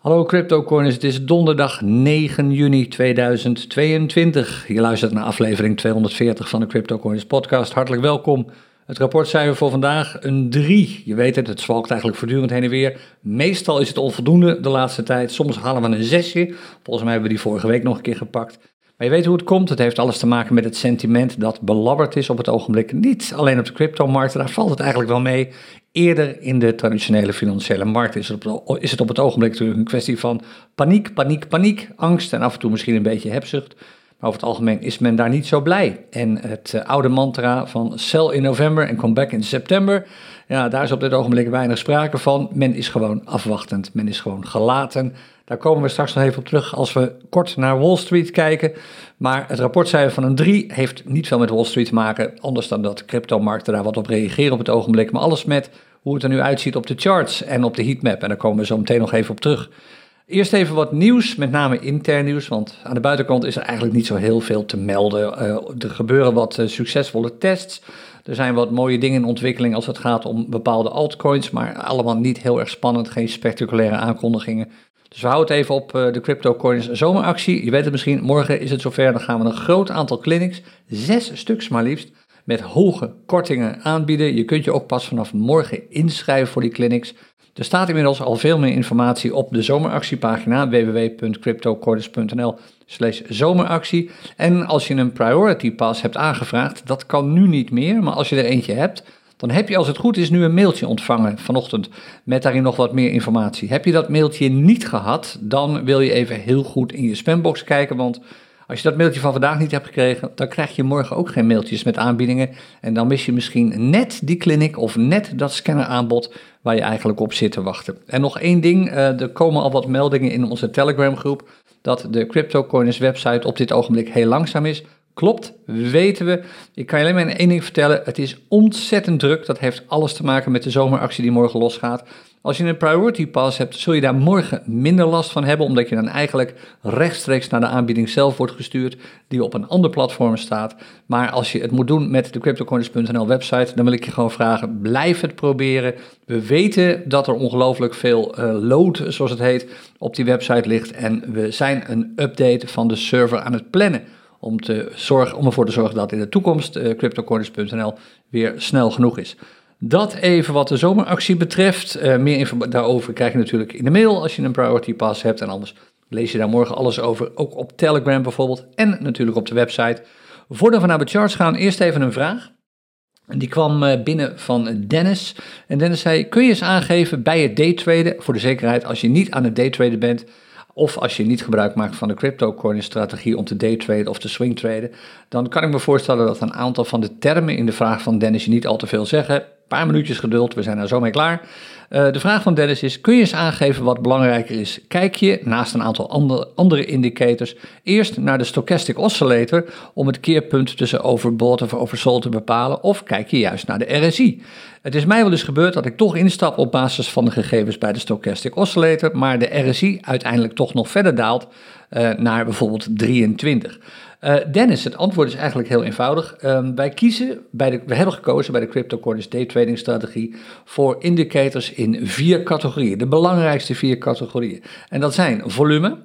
Hallo CryptoCoiners, het is donderdag 9 juni 2022. Je luistert naar aflevering 240 van de CryptoCoiners podcast. Hartelijk welkom. Het rapportcijfer voor vandaag een 3. Je weet het, het zwalkt eigenlijk voortdurend heen en weer. Meestal is het onvoldoende de laatste tijd. Soms halen we een zesje. Volgens mij hebben we die vorige week nog een keer gepakt. Maar je weet hoe het komt. Het heeft alles te maken met het sentiment dat belabberd is op het ogenblik. Niet alleen op de cryptomarkt, daar valt het eigenlijk wel mee. Eerder in de traditionele financiële markt is het, op, is het op het ogenblik natuurlijk een kwestie van paniek, paniek, paniek, angst en af en toe misschien een beetje hebzucht. Maar over het algemeen is men daar niet zo blij. En het uh, oude mantra van sell in november en come back in september, ja, daar is op dit ogenblik weinig sprake van. Men is gewoon afwachtend, men is gewoon gelaten. Daar komen we straks nog even op terug als we kort naar Wall Street kijken. Maar het rapportcijfer van een 3 heeft niet veel met Wall Street te maken, anders dan dat cryptomarkten daar wat op reageren op het ogenblik. Maar alles met hoe het er nu uitziet op de charts en op de heatmap. En daar komen we zo meteen nog even op terug. Eerst even wat nieuws, met name intern nieuws, want aan de buitenkant is er eigenlijk niet zo heel veel te melden. Uh, er gebeuren wat uh, succesvolle tests. Er zijn wat mooie dingen in ontwikkeling als het gaat om bepaalde altcoins, maar allemaal niet heel erg spannend, geen spectaculaire aankondigingen. Dus we houden het even op uh, de CryptoCoins zomeractie. Je weet het misschien, morgen is het zover, dan gaan we een groot aantal clinics, zes stuks maar liefst, met hoge kortingen aanbieden. Je kunt je ook pas vanaf morgen inschrijven voor die clinics. Er staat inmiddels al veel meer informatie op de zomeractiepagina www.cryptocoins.nl slash zomeractie. En als je een priority pass hebt aangevraagd, dat kan nu niet meer, maar als je er eentje hebt, dan heb je als het goed is nu een mailtje ontvangen vanochtend met daarin nog wat meer informatie. Heb je dat mailtje niet gehad, dan wil je even heel goed in je spambox kijken, want als je dat mailtje van vandaag niet hebt gekregen, dan krijg je morgen ook geen mailtjes met aanbiedingen. En dan mis je misschien net die clinic of net dat scanneraanbod waar je eigenlijk op zit te wachten. En nog één ding, er komen al wat meldingen in onze Telegram groep dat de CryptoCoiners website op dit ogenblik heel langzaam is. Klopt, weten we. Ik kan je alleen maar één ding vertellen. Het is ontzettend druk. Dat heeft alles te maken met de zomeractie die morgen losgaat. Als je een priority pass hebt, zul je daar morgen minder last van hebben, omdat je dan eigenlijk rechtstreeks naar de aanbieding zelf wordt gestuurd, die op een ander platform staat. Maar als je het moet doen met de CryptoCoins.nl website, dan wil ik je gewoon vragen, blijf het proberen. We weten dat er ongelooflijk veel uh, load, zoals het heet, op die website ligt en we zijn een update van de server aan het plannen om, te zorgen, om ervoor te zorgen dat in de toekomst uh, weer snel genoeg is. Dat even wat de zomeractie betreft. Uh, meer info daarover krijg je natuurlijk in de mail als je een Priority Pass hebt. En anders lees je daar morgen alles over, ook op Telegram bijvoorbeeld. En natuurlijk op de website. Voordat we naar de charts gaan, eerst even een vraag. Die kwam binnen van Dennis. En Dennis zei, kun je eens aangeven bij het daytraden, voor de zekerheid als je niet aan het daytraden bent... Of als je niet gebruik maakt van de cryptocurrency strategie om te daytraden of te swingtraden, dan kan ik me voorstellen dat een aantal van de termen in de vraag van Dennis je niet al te veel zeggen. Paar minuutjes geduld, we zijn er zo mee klaar. Uh, de vraag van Dennis is: kun je eens aangeven wat belangrijker is? Kijk je naast een aantal andere, andere indicators eerst naar de stochastic oscillator om het keerpunt tussen overbought of oversold te bepalen, of kijk je juist naar de RSI? Het is mij wel eens gebeurd dat ik toch instap op basis van de gegevens bij de stochastic oscillator, maar de RSI uiteindelijk toch nog verder daalt uh, naar bijvoorbeeld 23. Uh, Dennis, het antwoord is eigenlijk heel eenvoudig. Um, wij kiezen bij de, we hebben gekozen bij de CryptoCoins Day Trading Strategie voor indicators in vier categorieën. De belangrijkste vier categorieën. En dat zijn volume,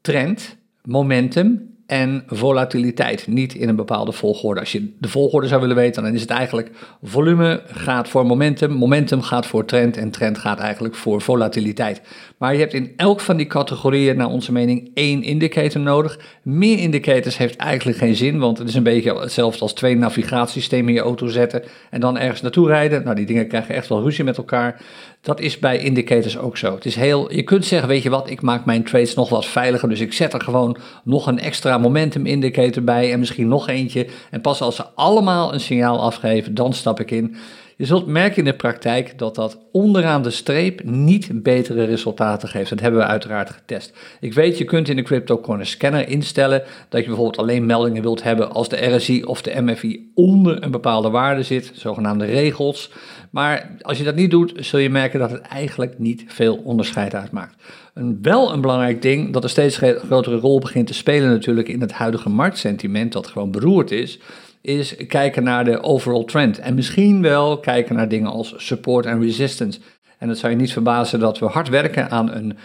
trend, momentum en volatiliteit. Niet in een bepaalde volgorde. Als je de volgorde zou willen weten, dan is het eigenlijk volume gaat voor momentum, momentum gaat voor trend en trend gaat eigenlijk voor volatiliteit. Maar je hebt in elk van die categorieën, naar onze mening, één indicator nodig. Meer indicators heeft eigenlijk geen zin, want het is een beetje hetzelfde als twee navigatiesystemen in je auto zetten en dan ergens naartoe rijden. Nou, die dingen krijgen echt wel ruzie met elkaar. Dat is bij indicators ook zo. Het is heel, je kunt zeggen, weet je wat, ik maak mijn trades nog wat veiliger, dus ik zet er gewoon nog een extra momentum indicator bij en misschien nog eentje. En pas als ze allemaal een signaal afgeven, dan stap ik in. Je zult merken in de praktijk dat dat onderaan de streep niet betere resultaten geeft. Dat hebben we uiteraard getest. Ik weet, je kunt in de CryptoCoin scanner instellen dat je bijvoorbeeld alleen meldingen wilt hebben als de RSI of de MFI onder een bepaalde waarde zit, zogenaamde regels. Maar als je dat niet doet, zul je merken dat het eigenlijk niet veel onderscheid uitmaakt. Een, wel een belangrijk ding dat een steeds grotere rol begint te spelen natuurlijk in het huidige marktsentiment dat gewoon beroerd is, is kijken naar de overall trend. En misschien wel kijken naar dingen als support en resistance. En het zou je niet verbazen dat we hard werken aan een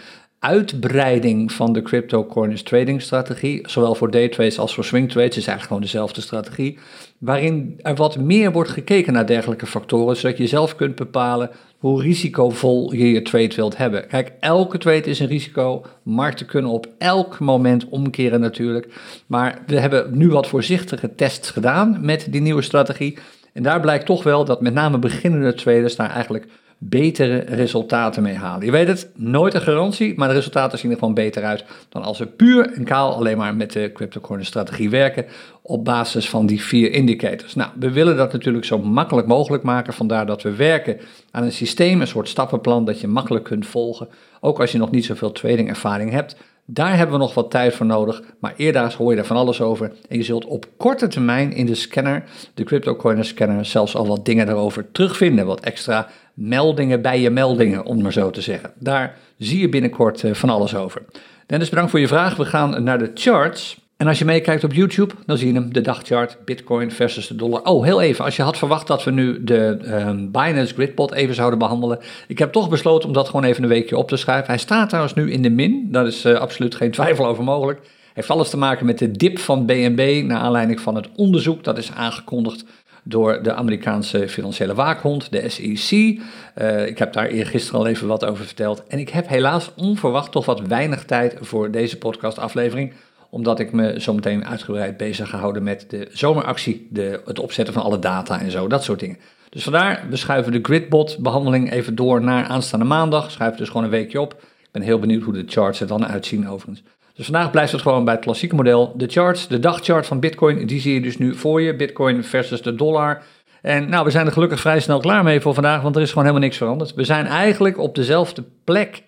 uitbreiding van de cryptocurrency trading strategie, zowel voor day trades als voor swing trades, is eigenlijk gewoon dezelfde strategie, waarin er wat meer wordt gekeken naar dergelijke factoren, zodat je zelf kunt bepalen hoe risicovol je je trade wilt hebben. Kijk, elke trade is een risico. Markten kunnen op elk moment omkeren natuurlijk. Maar we hebben nu wat voorzichtige tests gedaan met die nieuwe strategie. En daar blijkt toch wel dat met name beginnende traders daar eigenlijk betere resultaten mee halen. Je weet het, nooit een garantie, maar de resultaten zien er gewoon beter uit dan als we puur en kaal alleen maar met de cryptocurrency strategie werken op basis van die vier indicators. Nou, we willen dat natuurlijk zo makkelijk mogelijk maken, vandaar dat we werken aan een systeem, een soort stappenplan dat je makkelijk kunt volgen, ook als je nog niet zoveel trading ervaring hebt. Daar hebben we nog wat tijd voor nodig, maar eerder hoor je er van alles over. En je zult op korte termijn in de scanner, de CryptoCoiner scanner, zelfs al wat dingen daarover terugvinden. Wat extra meldingen bij je meldingen, om maar zo te zeggen. Daar zie je binnenkort eh, van alles over. Dennis, bedankt voor je vraag. We gaan naar de charts. En als je meekijkt op YouTube, dan zie je hem, de dagchart, Bitcoin versus de dollar. Oh, heel even, als je had verwacht dat we nu de um, Binance Gridpot even zouden behandelen. Ik heb toch besloten om dat gewoon even een weekje op te schrijven. Hij staat trouwens nu in de min, daar is uh, absoluut geen twijfel over mogelijk. Heeft alles te maken met de dip van BNB, naar aanleiding van het onderzoek dat is aangekondigd door de Amerikaanse financiële waakhond, de SEC. Eh, ik heb daar eergisteren al even wat over verteld. En ik heb helaas onverwacht toch wat weinig tijd voor deze podcastaflevering omdat ik me zometeen uitgebreid bezig gehouden met de zomeractie, de, het opzetten van alle data en zo, dat soort dingen. Dus vandaar, we schuiven de gridbot behandeling even door naar aanstaande maandag. Schuiven dus gewoon een weekje op. Ik ben heel benieuwd hoe de charts er dan uitzien overigens. Dus vandaag blijft het gewoon bij het klassieke model. De charts, de dagchart van Bitcoin, die zie je dus nu voor je. Bitcoin versus de dollar. En nou, we zijn er gelukkig vrij snel klaar mee voor vandaag, want er is gewoon helemaal niks veranderd. We zijn eigenlijk op dezelfde plek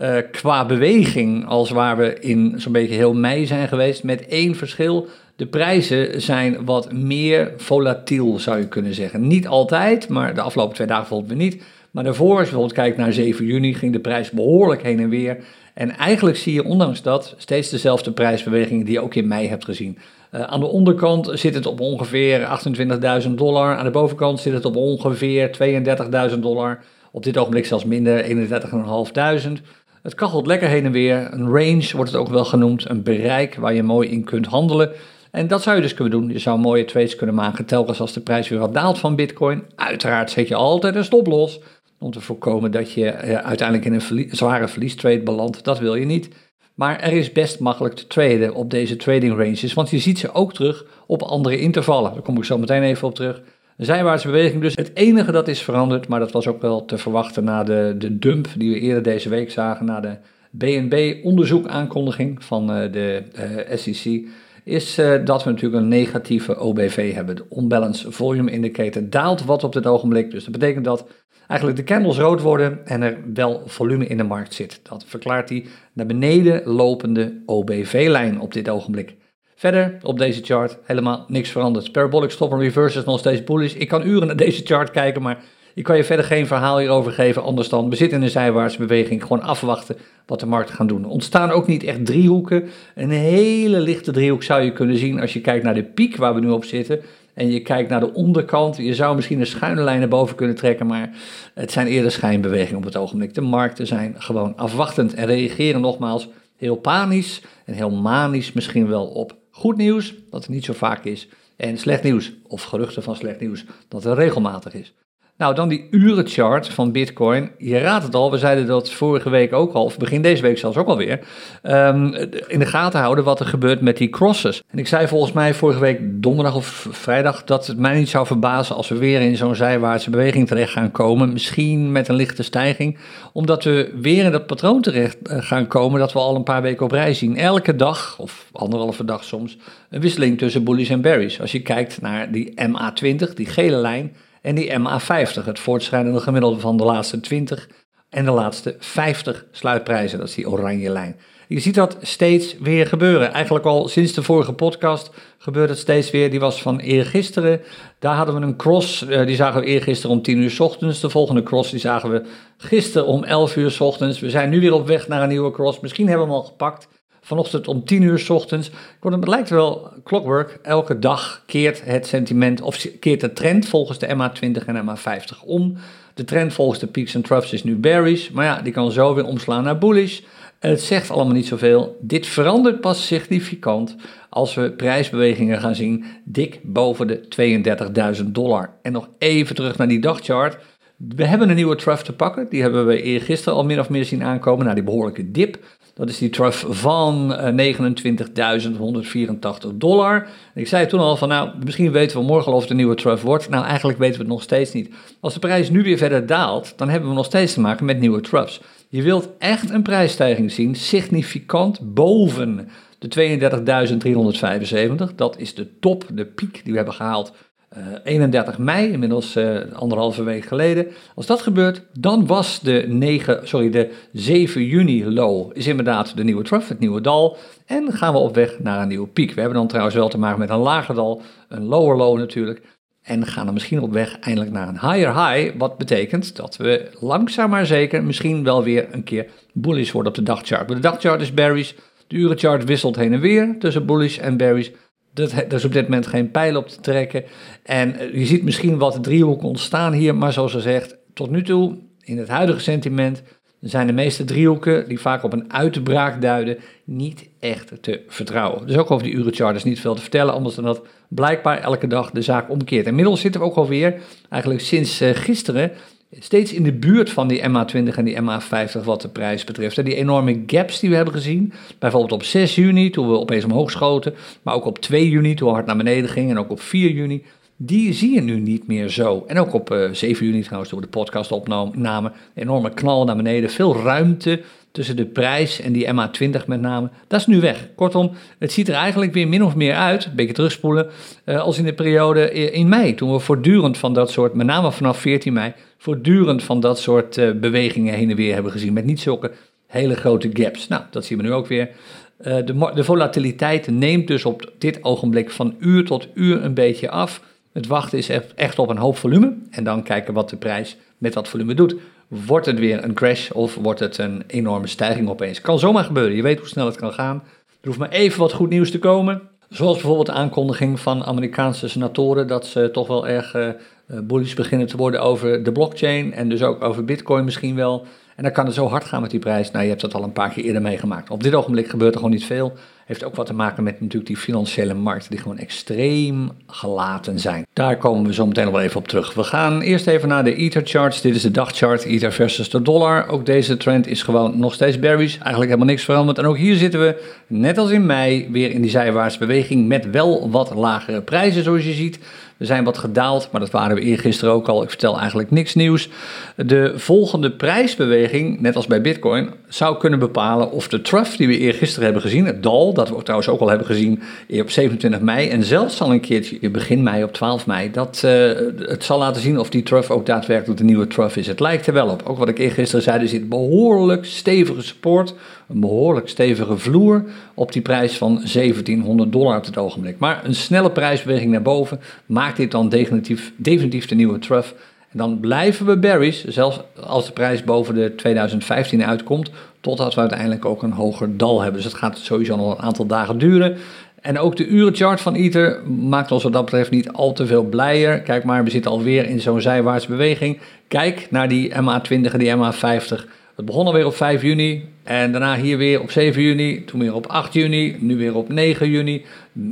uh, qua beweging als waar we in zo'n beetje heel mei zijn geweest. Met één verschil. De prijzen zijn wat meer volatiel, zou je kunnen zeggen. Niet altijd, maar de afgelopen twee dagen volgens we niet. Maar daarvoor, als je bijvoorbeeld kijkt naar 7 juni, ging de prijs behoorlijk heen en weer. En eigenlijk zie je ondanks dat steeds dezelfde prijsbewegingen die je ook in mei hebt gezien. Uh, aan de onderkant zit het op ongeveer 28.000 dollar. Aan de bovenkant zit het op ongeveer 32.000 dollar. Op dit ogenblik zelfs minder, 31.500. Het kachelt lekker heen en weer. Een range wordt het ook wel genoemd. Een bereik waar je mooi in kunt handelen. En dat zou je dus kunnen doen. Je zou mooie trades kunnen maken telkens als de prijs weer wat daalt van Bitcoin. Uiteraard zet je altijd een stop los om te voorkomen dat je eh, uiteindelijk in een zware verliestrade belandt. Dat wil je niet. Maar er is best makkelijk te traden op deze trading ranges, want je ziet ze ook terug op andere intervallen. Daar kom ik zo meteen even op terug. Een zijwaartse beweging dus. Het enige dat is veranderd, maar dat was ook wel te verwachten na de, de dump die we eerder deze week zagen, na de BNB-onderzoekaankondiging van uh, de eh, SEC, is uh, dat we natuurlijk een negatieve OBV hebben. De Unbalanced Volume Indicator daalt wat op dit ogenblik. Dus dat betekent dat eigenlijk de candles rood worden en er wel volume in de markt zit. Dat verklaart die naar beneden lopende OBV-lijn op dit ogenblik. Verder op deze chart helemaal niks veranderd. Parabolic stop en reverse is nog steeds bullish. Ik kan uren naar deze chart kijken, maar ik kan je verder geen verhaal hierover geven. Anders dan zitten in een zijwaartse beweging. Gewoon afwachten wat de markt gaat doen. Ontstaan ook niet echt driehoeken. Een hele lichte driehoek zou je kunnen zien als je kijkt naar de piek waar we nu op zitten. En je kijkt naar de onderkant. Je zou misschien een schuine lijn naar boven kunnen trekken, maar het zijn eerder schijnbewegingen op het ogenblik. De markten zijn gewoon afwachtend en reageren nogmaals heel panisch en heel manisch misschien wel op Goed nieuws, dat het niet zo vaak is. En slecht nieuws, of geruchten van slecht nieuws, dat het regelmatig is. Nou, dan die urenchart van Bitcoin. Je raadt het al, we zeiden dat vorige week ook al, of begin deze week zelfs ook alweer, um, in de gaten houden wat er gebeurt met die crosses. En ik zei volgens mij vorige week donderdag of vrijdag dat het mij niet zou verbazen als we weer in zo'n zijwaartse beweging terecht gaan komen. Misschien met een lichte stijging, omdat we weer in dat patroon terecht eh, gaan komen dat we al een paar weken op rij zien. Elke dag, of anderhalve dag soms, een wisseling tussen bullies en berries. Als je kijkt naar die MA20, die gele lijn en die MA50, het voortschrijdende gemiddelde van de laatste 20 en de laatste 50 sluitprijzen. Dat is die oranje lijn. Je ziet dat steeds weer gebeuren. Eigenlijk al sinds de vorige podcast gebeurt het steeds weer. Die was van eergisteren. Daar hadden we een cross. Eh, die zagen we eergisteren om 10 uur s ochtends. De volgende cross die zagen we gisteren om 11 uur s ochtends. We zijn nu weer op weg naar een nieuwe cross. Misschien hebben we hem al gepakt. Vanochtend om 10 uur s ochtends. Het lijkt wel clockwork. Elke dag keert het sentiment of keert de trend volgens de MA20 en MA50 om. De trend volgens de peaks en troughs is nu bearish. Maar ja, die kan zo weer omslaan naar bullish. Het zegt allemaal niet zoveel. Dit verandert pas significant als we prijsbewegingen gaan zien dik boven de 32.000 dollar. En nog even terug naar die dagchart. We hebben een nieuwe trough te pakken. Die hebben we eergisteren al min of meer zien aankomen naar die behoorlijke dip. Dat is die trough van 29.184 eh, dollar. ik zei toen al van nou, misschien weten we morgen of het een nieuwe trough wordt. Nou, eigenlijk weten we het nog steeds niet. Als de prijs nu weer verder daalt, dan hebben we nog steeds te maken met nieuwe troughs. Je wilt echt een prijsstijging zien, significant boven de 32.375. Dat is de top, de piek die we hebben gehaald 31 eh, mei, inmiddels uh, anderhalve week geleden. Als dat gebeurt, dan was de, 9, sorry, de 7 juni low is inderdaad de nieuwe trough, het nieuwe dal. En gaan we op weg naar een nieuwe piek. We hebben dan trouwens wel te maken met een lager dal, een lower low natuurlijk. En gaan dan misschien op weg eindelijk naar een higher high. Wat betekent dat we langzaam maar zeker misschien wel weer een keer bullish worden op de dagchart. De dagchart is bearish. De urenchart wisselt heen en weer tussen bullish en bearish. Dat, is op dit moment geen pijl op te trekken. En eh, je ziet misschien wat driehoeken ontstaan hier, maar zoals gezegd, tot nu toe, in het huidige sentiment, zijn de meeste driehoeken, die vaak op een uitbraak duiden, niet echt te vertrouwen. Dus ook over die urenchart is niet veel te vertellen, anders dan dat blijkbaar elke dag de zaak omkeert. Inmiddels zitten we ook alweer, eigenlijk sinds uh, gisteren, steeds in de buurt van die MA20 en die MA50 wat de prijs betreft. En die enorme gaps die we hebben gezien, bijvoorbeeld op 6 juni toen we opeens omhoog schoten, maar ook op 2 juni toen we hard naar beneden gingen en ook op 4 juni, die zie je nu niet meer zo. En ook op uh, eh, 7 juni trouwens, toen we de podcast opnamen, enorme knal naar beneden, veel ruimte tussen de prijs en die MA20 met name, dat is nu weg. Kortom, het ziet er eigenlijk weer min of meer uit, een beetje terugspoelen, uh, als in de periode in mei, toen we voortdurend van dat soort, met name vanaf 14 mei, voortdurend van dat soort uh, bewegingen heen en weer hebben gezien, met niet zulke hele grote gaps. Nou, dat zien we nu ook weer. Uh, de, de volatiliteit neemt dus op dit ogenblik van uur tot uur een beetje af. Het wachten is echt op een hoop volume en dan kijken wat de prijs met dat volume doet. Wordt het weer een crash of wordt het een enorme stijging opeens? Kan zomaar gebeuren. Je weet hoe snel het kan gaan. Er hoeft maar even wat goed nieuws te komen. Zoals bijvoorbeeld de aankondiging van Amerikaanse senatoren dat ze toch wel erg uh, bullish beginnen te worden over de blockchain en dus ook over Bitcoin misschien wel. En dan kan het zo hard gaan met die prijs. Nou, je hebt dat al een paar keer eerder meegemaakt. Op dit ogenblik gebeurt er gewoon niet veel. Heeft ook wat te maken met natuurlijk die financiële markten die gewoon extreem gelaten zijn. Daar komen we zo meteen nog wel even op terug. We gaan eerst even naar de Ether charts. Dit is de dagchart, Ether versus de dollar. Ook deze trend is gewoon nog steeds bearish. Eigenlijk helemaal niks veranderd. En ook hier zitten we, net als in mei, weer in die zijwaartse beweging met wel wat lagere prijzen zoals je ziet. We zijn wat gedaald, maar dat waren we eergisteren ook al. Ik vertel eigenlijk niks nieuws. De volgende prijsbeweging, net als bij Bitcoin, zou kunnen bepalen of de trough die we eergisteren hebben gezien, het dal, dat we trouwens ook al hebben gezien op 27 mei en zelfs al een keertje begin mei op 12 mei, dat uh, het zal laten zien of die trough ook daadwerkelijk de nieuwe trough is. Het lijkt er wel op. Ook wat ik eergisteren zei, er zit behoorlijk stevige support, een behoorlijk stevige vloer op die prijs van 1700 dollar op het ogenblik. Maar een snelle prijsbeweging naar boven maakt dit dan definitief, definitief de nieuwe trough. En dan blijven we berries, zelfs als de prijs boven de 2015 uitkomt, totdat we uiteindelijk ook een hoger dal hebben. Dus het gaat sowieso nog een aantal dagen duren. En ook de urenchart van ITER maakt ons wat dat betreft niet al te veel blijer. Kijk maar, we zitten alweer in zo'n zijwaartse beweging. Kijk naar die MA20 en die MA50. Het begon alweer op 5 juni en daarna hier weer op 7 juni, toen weer op 8 juni, nu weer op 9 juni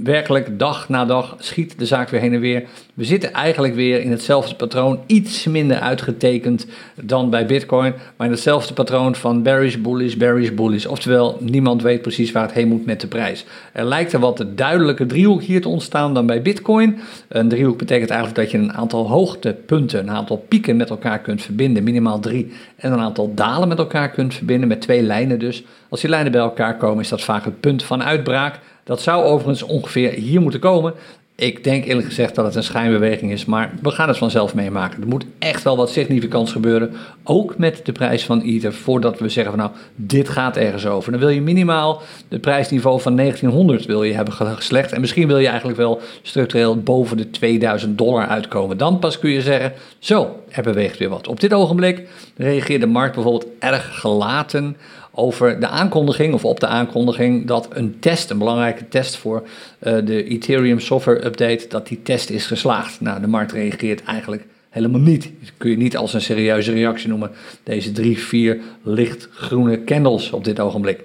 werkelijk dag na dag schiet de zaak weer heen en weer. We zitten eigenlijk weer in hetzelfde patroon, iets minder uitgetekend dan bij Bitcoin, maar in hetzelfde patroon van bearish, bullish, bearish, bullish. Oftewel, niemand weet precies waar het heen moet met de prijs. Er lijkt een wat duidelijke driehoek hier te ontstaan dan bij Bitcoin. Een driehoek betekent eigenlijk dat je een aantal hoogtepunten, een aantal pieken met elkaar kunt verbinden, minimaal drie, en een aantal dalen met elkaar kunt verbinden, met twee lijnen dus. Als die lijnen bij elkaar komen, is dat vaak het punt van uitbraak. Dat zou overigens ongeveer hier moeten komen. Ik denk eerlijk gezegd dat het een schijnbeweging is, maar we gaan het vanzelf meemaken. Er moet echt wel wat significants gebeuren, ook met de prijs van Ether, voordat we zeggen van nou, dit gaat ergens over. Dan wil je minimaal het prijsniveau van 1900 wil je hebben geslecht en misschien wil je eigenlijk wel structureel boven de 2000 dollar uitkomen. Dan pas kun je zeggen, zo, er beweegt weer wat. Op dit ogenblik reageert de markt bijvoorbeeld erg gelaten over de aankondiging of op de aankondiging dat een test, een belangrijke test voor uh, de Ethereum software update, dat die test is geslaagd. Nou, de markt reageert eigenlijk helemaal niet. Dat kun je niet als een serieuze reactie noemen. Deze drie, vier lichtgroene candles op dit ogenblik.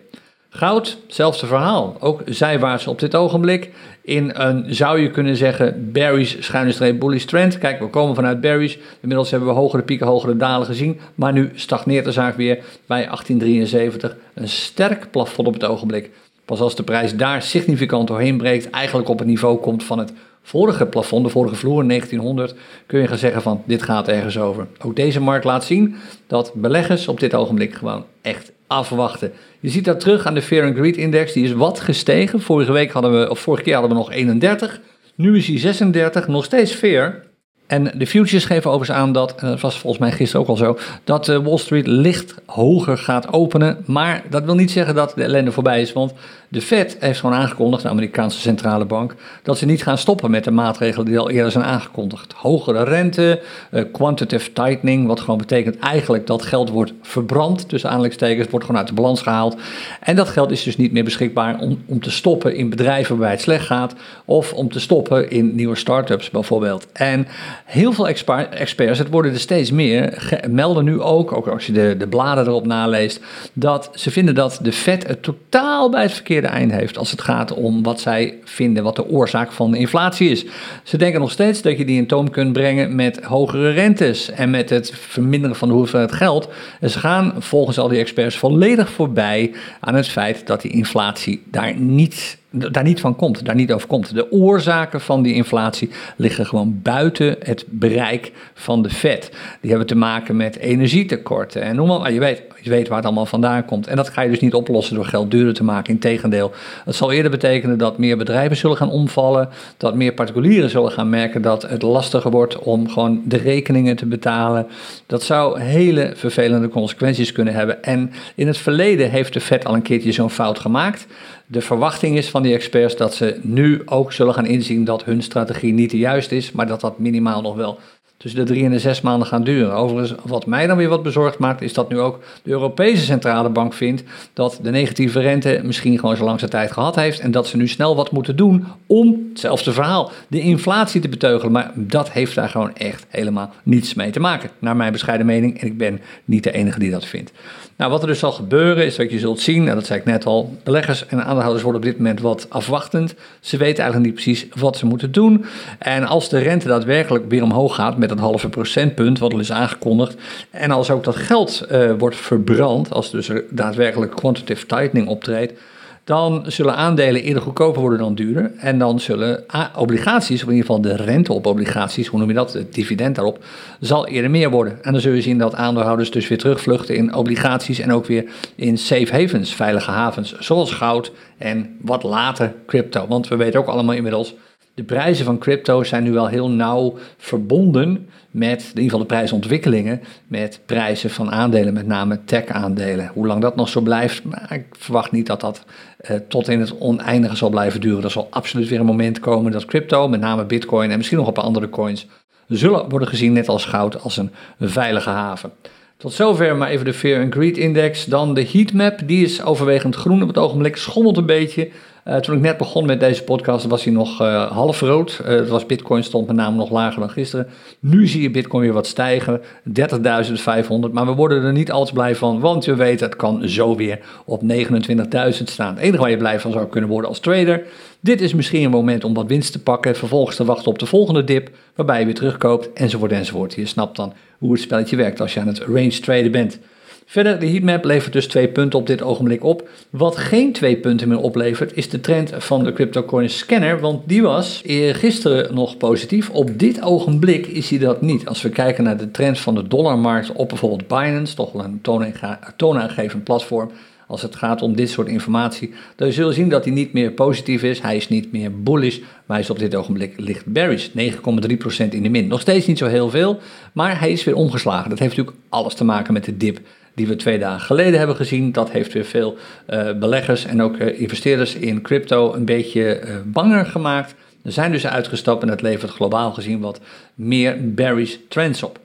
Goud, hetzelfde verhaal. Ook zijwaarts op dit ogenblik. In een, zou je kunnen zeggen, Barry's schuine streep bullish trend. Kijk, we komen vanuit Barry's. Inmiddels hebben we hogere pieken, hogere dalen gezien. Maar nu stagneert de zaak weer bij 1873. Een sterk plafond op het ogenblik. Pas als de prijs daar significant doorheen breekt, eigenlijk op het niveau komt van het vorige plafond, de vorige vloer, 1900, kun je gaan zeggen van dit gaat ergens over. Ook deze markt laat zien dat beleggers op dit ogenblik gewoon echt afwachten. Je ziet dat terug aan de Fear and Greed Index, die is wat gestegen. Vorige week hadden we, of vorige keer hadden we nog 31, nu is hij 36, nog steeds Fear. En de futures geven overigens aan dat, en dat was volgens mij gisteren ook al zo, dat eh, Wall Street licht hoger gaat openen. Maar dat wil niet zeggen dat de ellende voorbij is, want de Fed heeft gewoon aangekondigd, de Amerikaanse centrale bank, dat ze niet gaan stoppen met de maatregelen die al eerder zijn aangekondigd. Hogere rente, uh, quantitative tightening, wat gewoon betekent eigenlijk dat geld wordt verbrand, tussen aanleidingstekens, wordt gewoon uit de balans gehaald. En dat geld is dus niet meer beschikbaar om, om te stoppen in bedrijven waarbij het slecht gaat, of om te stoppen in nieuwe start-ups bijvoorbeeld. En heel veel experts, het worden er steeds meer, melden nu ook, ook als je de, de bladen erop naleest, dat ze vinden dat de Fed het totaal bij het verkeerde eind heeft als het gaat om wat zij vinden wat de oorzaak van de inflatie is. Ze denken nog steeds dat je die in toom kunt brengen met hogere rentes en met het verminderen van de hoeveelheid geld. En ze gaan volgens al die experts volledig voorbij aan het feit dat die inflatie daar niet daar niet van komt, daar niet over komt. De oorzaken van die inflatie liggen gewoon buiten het bereik van de Fed. Die hebben te maken met energietekorten en noem maar, je weet, je weet waar het allemaal vandaan komt. En dat ga je dus niet oplossen door geld duurder te maken. Integendeel, het zal eerder betekenen dat meer bedrijven zullen gaan omvallen, dat meer particulieren zullen gaan merken dat het lastiger wordt om gewoon de rekeningen te betalen. Dat zou hele vervelende consequenties kunnen hebben. En in het verleden heeft de Fed al een keertje zo'n fout gemaakt. De verwachting is van die experts dat ze nu ook zullen gaan inzien dat hun strategie niet de juiste is, maar dat dat minimaal nog wel tussen de drie en de zes maanden gaan duren. Overigens, wat mij dan weer wat bezorgd maakt, is dat nu ook de Europese Centrale Bank vindt dat de negatieve rente misschien gewoon zo lang zijn tijd gehad heeft en dat ze nu snel wat moeten doen om, hetzelfde verhaal, de inflatie te beteugelen. Maar dat heeft daar gewoon echt helemaal niets mee te maken, naar mijn bescheiden mening. En ik ben niet de enige die dat vindt. Nou, wat er dus zal gebeuren is wat je zult zien, en dat zei ik net al, beleggers en aandeelhouders worden op dit moment wat afwachtend. Ze weten eigenlijk niet precies wat ze moeten doen. En als de rente daadwerkelijk weer omhoog gaat met een halve procentpunt, wat al is aangekondigd, en als ook dat geld uh, wordt verbrand, als dus er daadwerkelijk quantitative tightening optreedt, dan zullen aandelen eerder goedkoper worden dan duurder. En dan zullen obligaties, of in ieder geval de rente op obligaties, hoe noem je dat, het dividend daarop, zal eerder meer worden. En dan zul je zien dat aandeelhouders dus weer terugvluchten in obligaties en ook weer in safe havens, veilige havens, zoals goud en wat later crypto. Want we weten ook allemaal inmiddels de prijzen van crypto zijn nu wel heel nauw verbonden met, in ieder geval de prijsontwikkelingen, met prijzen van aandelen, met name tech-aandelen. Hoe lang dat nog zo blijft, nou, ik verwacht niet dat dat eh, tot in het oneindige zal blijven duren. Er zal absoluut weer een moment komen dat crypto, met name bitcoin en misschien nog een paar andere coins, zullen worden gezien, net als goud, als een veilige haven. Tot zover maar even de Fear and Greed Index. Dan de heatmap, die is overwegend groen op het ogenblik, schommelt een beetje. Uh, toen ik net begon met deze podcast was hij nog uh, half rood. Uh, het was Bitcoin stond met name nog lager dan gisteren. Nu zie je Bitcoin weer wat stijgen, 30.500. Maar we worden er niet al te blij van, want we weten het kan zo weer op 29.000 staan. Het enige waar je blij van zou kunnen worden als trader. Dit is misschien een moment om wat winst te pakken, vervolgens te wachten op de volgende dip, waarbij je weer terugkoopt, enzovoort enzovoort. Je snapt dan hoe het spelletje werkt als je aan het range traden bent. Verder, de heatmap levert dus twee punten op dit ogenblik op. Wat geen twee punten meer oplevert, is de trend van de CryptoCoin scanner, want die was gisteren nog positief. Op dit ogenblik is hij dat niet. Als we kijken naar de trend van de dollarmarkt op bijvoorbeeld Binance, toch wel een toonaangevend platform, als het gaat om dit soort informatie, dan zul je zien dat hij niet meer positief is. Hij is niet meer bullish, maar hij is op dit ogenblik licht bearish. 9,3% in de min. Nog steeds niet zo heel veel, maar hij is weer omgeslagen. Dat heeft natuurlijk alles te maken met de dip die we twee dagen geleden hebben gezien. Dat heeft weer veel uh, beleggers en ook uh, investeerders in crypto een beetje uh, banger gemaakt. Er zijn dus uitgestapt en dat levert globaal gezien wat meer bearish trends op.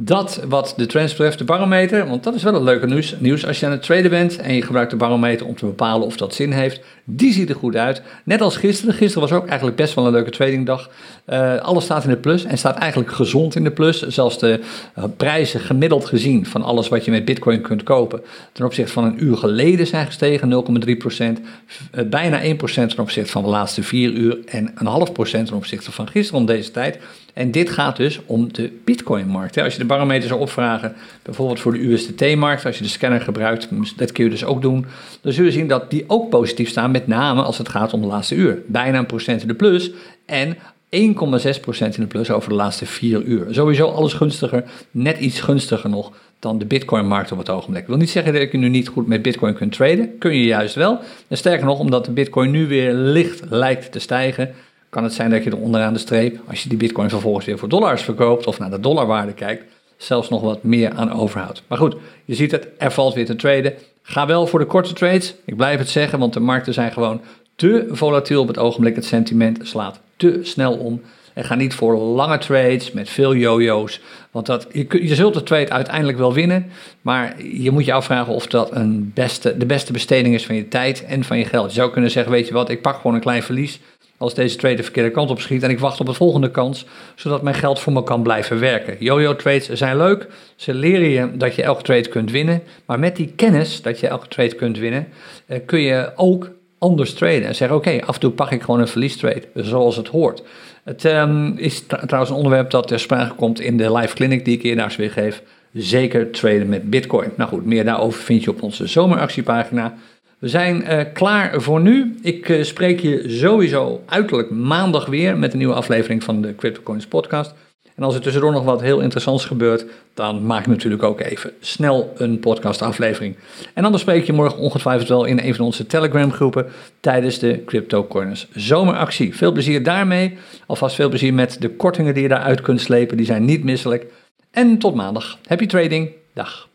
Dat wat de trends betreft, de barometer, want dat is wel een leuke nieuws. nieuws. Als je aan het traden bent en je gebruikt de barometer om te bepalen of dat zin heeft, die ziet er goed uit. Net als gisteren. Gisteren was ook eigenlijk best wel een leuke tradingdag. Uh, alles staat in de plus en staat eigenlijk gezond in de plus. Zelfs de uh, prijzen gemiddeld gezien van alles wat je met Bitcoin kunt kopen, ten opzichte van een uur geleden zijn gestegen 0,3 procent. Uh, bijna 1 procent ten opzichte van de laatste vier uur en een half procent ten opzichte van gisteren om deze tijd. En dit gaat dus om de Bitcoin-markt. Als je de barometer zou opvragen, bijvoorbeeld voor de USDT-markt, als je de scanner gebruikt, dat kun je dus ook doen, dan zul je zien dat die ook positief staan, met name als het gaat om de laatste uur. Bijna een procent in de plus en 1,6% in de plus over de laatste vier uur. Sowieso alles gunstiger, net iets gunstiger nog dan de Bitcoin-markt op het ogenblik. Ik wil niet zeggen dat je nu niet goed met Bitcoin kunt traden. Kun je juist wel. En sterker nog, omdat de Bitcoin nu weer licht lijkt te stijgen, kan het zijn dat je er onderaan de streep, als je die bitcoin vervolgens weer voor dollars verkoopt of naar de dollarwaarde kijkt, zelfs nog wat meer aan overhoudt. Maar goed, je ziet het, er valt weer te traden. Ga wel voor de korte trades. Ik blijf het zeggen, want de markten zijn gewoon te volatiel op het ogenblik. Het sentiment slaat te snel om. En ga niet voor lange trades met veel jojo's. Want dat, je, je zult de trade uiteindelijk wel winnen. Maar je moet je afvragen of dat een beste, de beste besteding is van je tijd en van je geld. Je zou kunnen zeggen, weet je wat, ik pak gewoon een klein verlies als deze trade de verkeerde kant op schiet en ik wacht op de volgende kans, zodat mijn geld voor me kan blijven werken. Yo-yo trades zijn leuk, ze leren je dat je elke trade kunt winnen, maar met die kennis dat je elke trade kunt winnen, eh, kun je ook anders traden en zeggen oké, af en toe pak ik gewoon een verliestrade, zoals het hoort. Het um, is trouwens een onderwerp dat ter sprake komt in de live clinic die ik eerdaags weer geef. Zeker traden met bitcoin. Nou goed, meer daarover vind je op onze zomeractiepagina. We zijn uh, klaar voor nu. Ik uh, spreek je sowieso uiterlijk maandag weer met een nieuwe aflevering van de CryptoCoins podcast. En als er tussendoor nog wat heel interessants gebeurt, dan maak ik natuurlijk ook even snel een podcastaflevering. En anders spreek je morgen ongetwijfeld wel in een van onze Telegram groepen tijdens de CryptoCoins zomeractie. Veel plezier daarmee. Alvast veel plezier met de kortingen die je daaruit kunt slepen. Die zijn niet misselijk. En tot maandag. Happy trading. Dag.